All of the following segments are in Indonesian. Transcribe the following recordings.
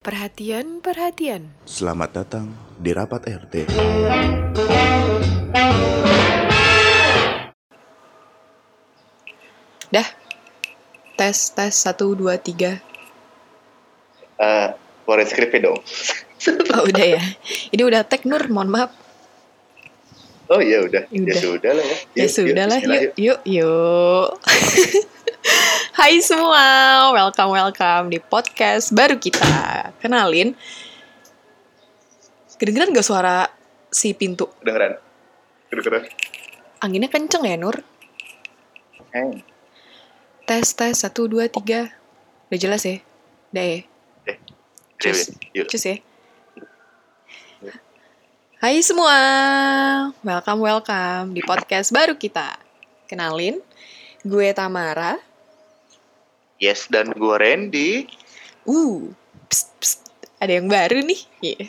Perhatian, perhatian. Selamat datang di rapat RT. Dah. Tes, tes, satu, dua, tiga. Eh, keluarin skripnya dong. Oh, udah ya. Ini udah tag Nur, mohon maaf. Oh iya udah. Ya Ya udah. sudah lah ya. Ya sudah lah, yuk, yuk, yuk. Hai semua, welcome, welcome di podcast baru kita. Kenalin. Kedengeran gak suara si pintu? Kedengeran. Kedengeran. Anginnya kenceng ya, Nur? Eh, Tes, tes, satu, dua, tiga. Udah jelas ya? Udah ya? eh. Cus. Cus ya. Hai semua, welcome welcome di podcast baru kita. Kenalin, gue Tamara. Yes, dan gua Randy. Uh, pst, pst, ada yang baru nih. Iya.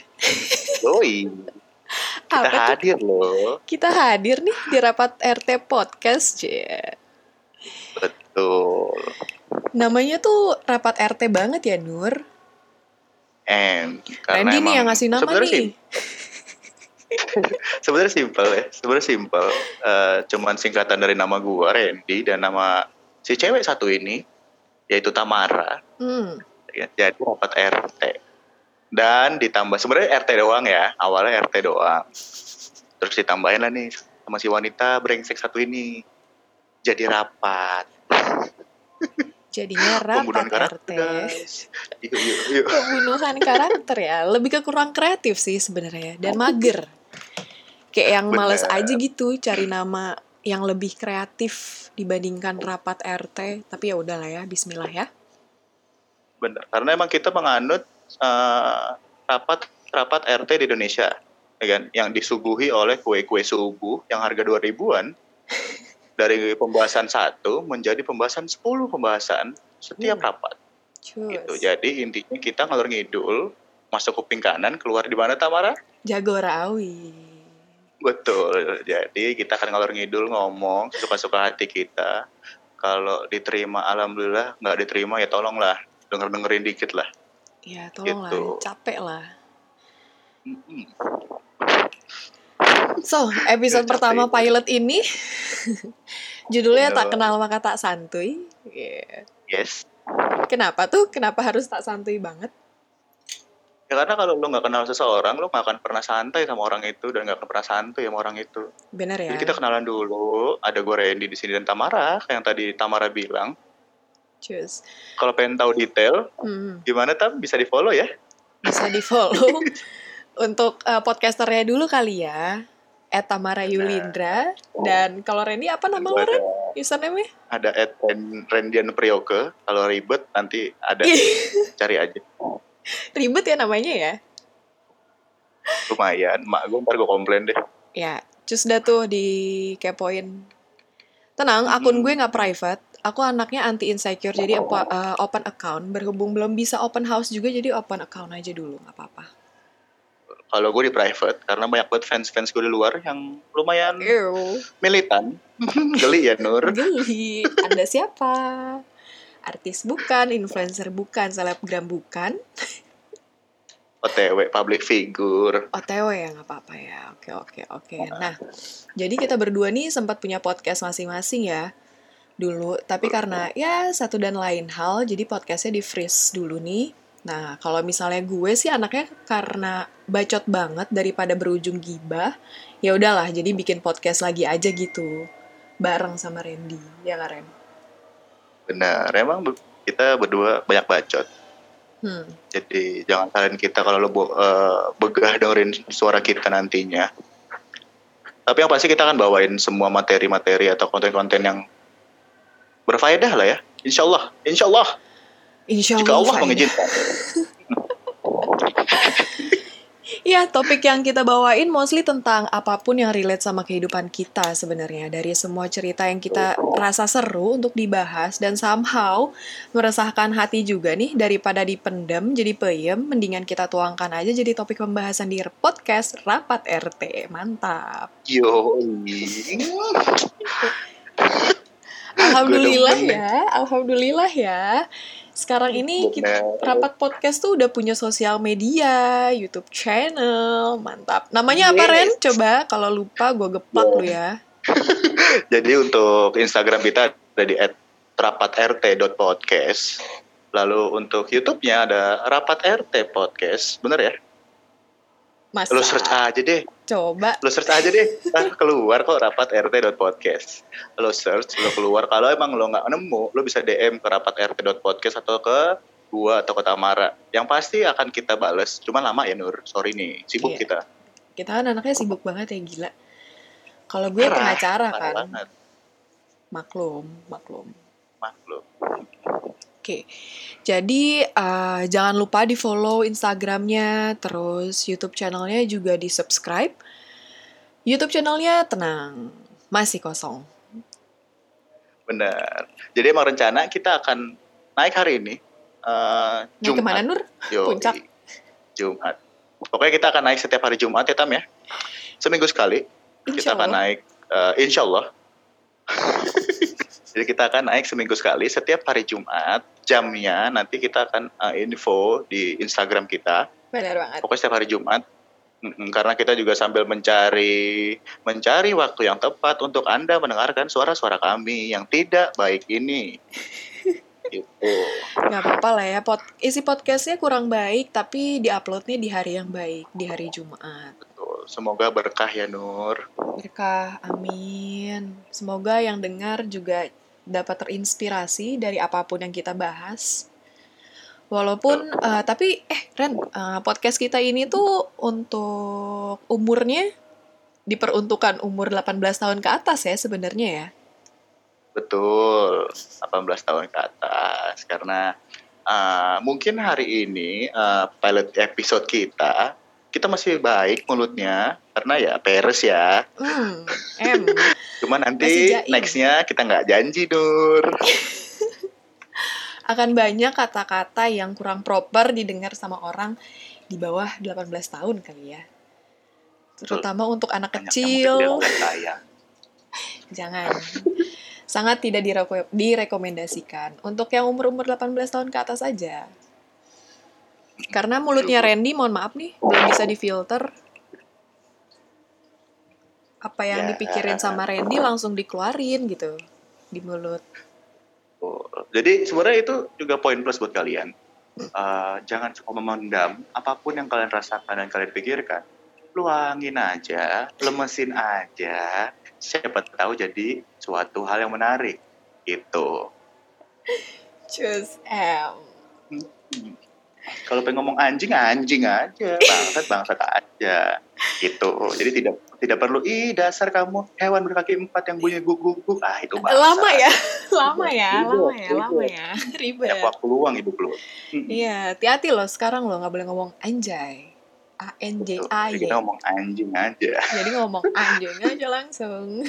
Yoi. Kita Apa tuh? hadir loh. Kita hadir nih di rapat RT podcast. Cie. Betul. Namanya tuh rapat RT banget ya Nur. And Randy nih yang ngasih nama nih. sim- Sebenarnya simpel ya. Sebenarnya simpel. Eh, cuman singkatan dari nama gua Randy dan nama si cewek satu ini yaitu Tamara. Hmm, ya, jadi rapat RT dan ditambah sebenarnya RT doang ya awalnya RT doang terus ditambahin lah nih sama si wanita brengsek satu ini jadi rapat jadinya pembunuhan rapat karakter RT. guys yuk yuk yuk Pembunuhan karakter ya, lebih ke kurang kreatif sih sebenarnya dan mager. Kayak yang males Bener. aja gitu cari nama yang lebih kreatif dibandingkan rapat RT. Tapi ya udahlah ya, Bismillah ya. bener karena emang kita menganut eh, rapat rapat RT di Indonesia ya kan yang disuguhi oleh kue-kue subuh yang harga 2000-an dari pembahasan satu menjadi pembahasan 10 pembahasan setiap Hmm. rapat Cus. gitu. Jadi intinya kita ngalor ngidul, masuk kuping kanan, keluar di mana Tamara? Jagorawi. Betul. Jadi kita akan ngalor ngidul ngomong suka-suka hati kita. Kalau diterima alhamdulillah, nggak diterima ya tolonglah denger dengerin dikit lah. Ya tolonglah, Gitu. capek lah. So, episode pertama itu. pilot ini judulnya tak kenal maka tak santuy. Iya. Yes. Kenapa tuh? Kenapa harus tak santuy banget? Ya karena kalau lu nggak kenal seseorang, lu nggak akan pernah santai sama orang itu dan nggak akan pernah santuy sama orang itu. Bener ya? Jadi kita kenalan dulu. Ada gue Randy di sini dan Tamara, kayak yang tadi Tamara bilang. Cus. Kalau pengen tahu detail, Hmm. gimana tam bisa di follow ya? bisa di follow untuk uh, podcasternya dulu kali ya at Tamara Yulindra dan kalau Randy apa nama lo Ren? username-nya? ada at Ren- Rendian Priyoke. Kalau ribet nanti ada cari aja. ribet ya namanya ya Lumayan, mak gue ntar gue komplain deh. ya cus dah tuh di kepoin tenang akun Hmm. gue nggak private aku anaknya anti insecure jadi apa, uh, open account berhubung belum bisa open house juga jadi open account aja dulu nggak apa-apa Kalau gue di private, karena banyak banget fans-fans gue di luar yang lumayan Ew, militan. Geli ya Nur. geli anda siapa artis bukan influencer bukan selebgram bukan OTW, public figure. OTW ya nggak apa-apa ya. Oke oke oke. Nah, jadi kita berdua nih sempat punya podcast masing-masing ya dulu. Tapi karena ya satu dan lain hal, jadi podcastnya di freeze dulu nih. Nah, kalau misalnya gue sih anaknya karena bacot banget daripada berujung gibah, ya udahlah. Jadi bikin podcast lagi aja gitu, bareng sama Randy, ya kan Ren? Benar, emang kita berdua banyak bacot. Hmm. Jadi jangan salin kita kalau lo bo- eh, begah dengerin suara kita nantinya. Tapi yang pasti kita akan bawain semua materi-materi atau konten-konten yang berfaedah lah ya. Insya Allah, insya Allah. Insya Jika Allah faedah. mengizinkan. Iya, topik yang kita bawain mostly tentang apa pun yang relate sama kehidupan kita sebenarnya. Dari semua cerita yang kita rasa seru untuk dibahas dan somehow meresahkan hati juga nih daripada dipendam jadi peyem, mendingan kita tuangkan aja jadi topik pembahasan di podcast Rapat RT. Mantap. Yo. Alhamdulillah demen nih. ya, alhamdulillah ya. Sekarang ini kita rapat podcast tuh udah punya sosial media, YouTube channel, mantap. Namanya apa. Ren? Coba kalau lupa gue gepak lu ya. Jadi untuk Instagram kita ada di @rapatrt.podcast. Lalu untuk YouTube-nya ada Rapat RT Podcast. Bener ya? Masa? Lu search aja deh. Coba. Lu search aja deh. Ntar keluar kok rapatrt.podcast. Lu search, lu keluar. Kalau emang lu nggak nemu, lu bisa DM ke rapatrt.podcast atau ke gua atau ke Tamara. Yang pasti akan kita bales. Cuma lama ya Nur. Sorry nih, sibuk Iya. kita. Kita kan anaknya sibuk banget ya gila. Kalau gue pengacara kan, banget. maklum, maklum. Maklum. Oke, jadi eh, jangan lupa di follow Instagramnya, terus YouTube channelnya juga di subscribe. YouTube channelnya tenang, masih kosong. Bener. Jadi emang rencana kita akan naik hari ini. eh Naik ke mana Nur? Yoi. Puncak? Jumat. Pokoknya kita akan naik setiap hari Jumat ya Tam ya. Seminggu sekali Insya kita akan Allah. naik eh, insya Allah. Jadi kita akan naik seminggu sekali setiap hari Jumat. Jamnya nanti kita akan eh, info di Instagram kita. Benar banget. Pokoknya setiap hari Jumat. Karena kita juga sambil mencari mencari waktu yang tepat untuk Anda mendengarkan suara-suara kami yang tidak baik ini. gitu. Gak apa-apa lah ya, pod isi podcastnya kurang baik, tapi diuploadnya di hari yang baik, di hari Jumat. Betul. Semoga berkah ya Nur. Berkah, amin. Semoga yang dengar juga dapat terinspirasi dari apa pun yang kita bahas. Walaupun, eh, tapi eh Ren, eh, podcast kita ini tuh untuk umurnya diperuntukkan umur 18 tahun ke atas ya sebenarnya ya. Betul, 18 tahun ke atas. Karena uh, mungkin hari ini uh, pilot episode kita, kita masih baik mulutnya, karena ya peres ya. Hmm, em. Cuma nanti nextnya kita nggak janji, Nur. akan banyak kata-kata yang kurang proper didengar sama orang di bawah 18 tahun kali ya. Terutama untuk anak Banyak kecil. Jangan. Sangat tidak direko- direkomendasikan. Untuk yang umur-umur 18 tahun ke atas aja. Karena mulutnya Randy, mohon maaf nih, belum bisa difilter. Apa yang Ya. dipikirin sama Randy langsung dikeluarin gitu di mulut. Betul. Jadi sebenarnya itu juga poin plus buat kalian. Uh, jangan suka memendam apa pun yang kalian rasakan dan kalian pikirkan. Luangin aja, lemesin aja. Siapa tahu jadi suatu hal yang menarik. Gitu. Em. Hmm. Kalau pengen ngomong anjing, anjing aja. Bangsat, bangsat aja. Gitu. Jadi tidak tidak perlu, ih dasar kamu hewan berkaki empat yang bunyi guguk-guguk. Ah, itu bangsat. Lama ya, lama ya, lama ya, lama ya, ribet. Banyak waktu luang lu. Hmm. Iya, hati-hati loh sekarang lo nggak boleh ngomong anjay. A N J A jadi Y. kita ngomong anjing aja. Jadi ngomong anjay aja langsung.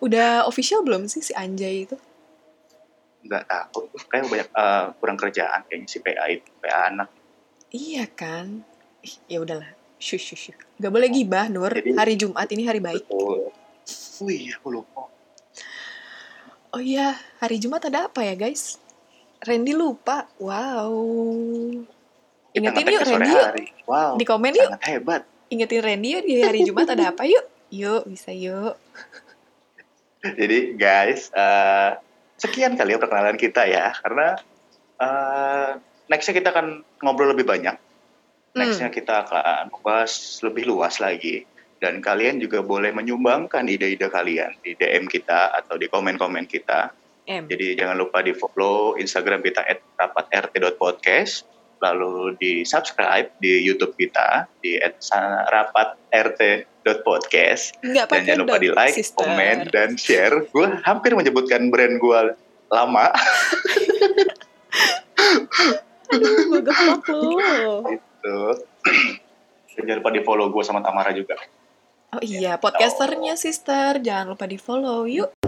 Udah official belum sih si anjay itu? Nggak tahu kayak banyak eh, kurang kerjaan kayaknya si PA itu PA anak Iya kan? Ya udahlah. Shush, shush, shush. Gak boleh gibah, Nur. Jadi- Hari Jumat ini hari baik. betul oh iya aku lupa Oh iya, hari Jumat ada apa ya, guys? Randy lupa. Wow. Ingetin yuk, Randy yuk. wow Di komen yuk. sangat hebat Ingetin Randy yuk di hari Jumat ada apa yuk. Yuk, bisa yuk. jadi guys eh, sekian kali ya perkenalan kita ya karena eh, nextnya kita akan ngobrol lebih banyak. Nextnya kita akan bahas lebih luas lagi. Dan kalian juga boleh menyumbangkan ide-ide kalian di DM kita atau di komen-komen kita. M. Jadi jangan lupa di follow Instagram kita @rapatrt.podcast, lalu di subscribe di YouTube kita di @rapatrt.podcast Enggak dan pakai jangan lupa di like, sister. komen dan share. Gue hampir menyebutkan brand gue lama Aduh, lu. gitu. Dan jangan lupa di follow gue sama Tamara juga. Oh iya, podcasternya sister. Jangan lupa di follow. Yuk.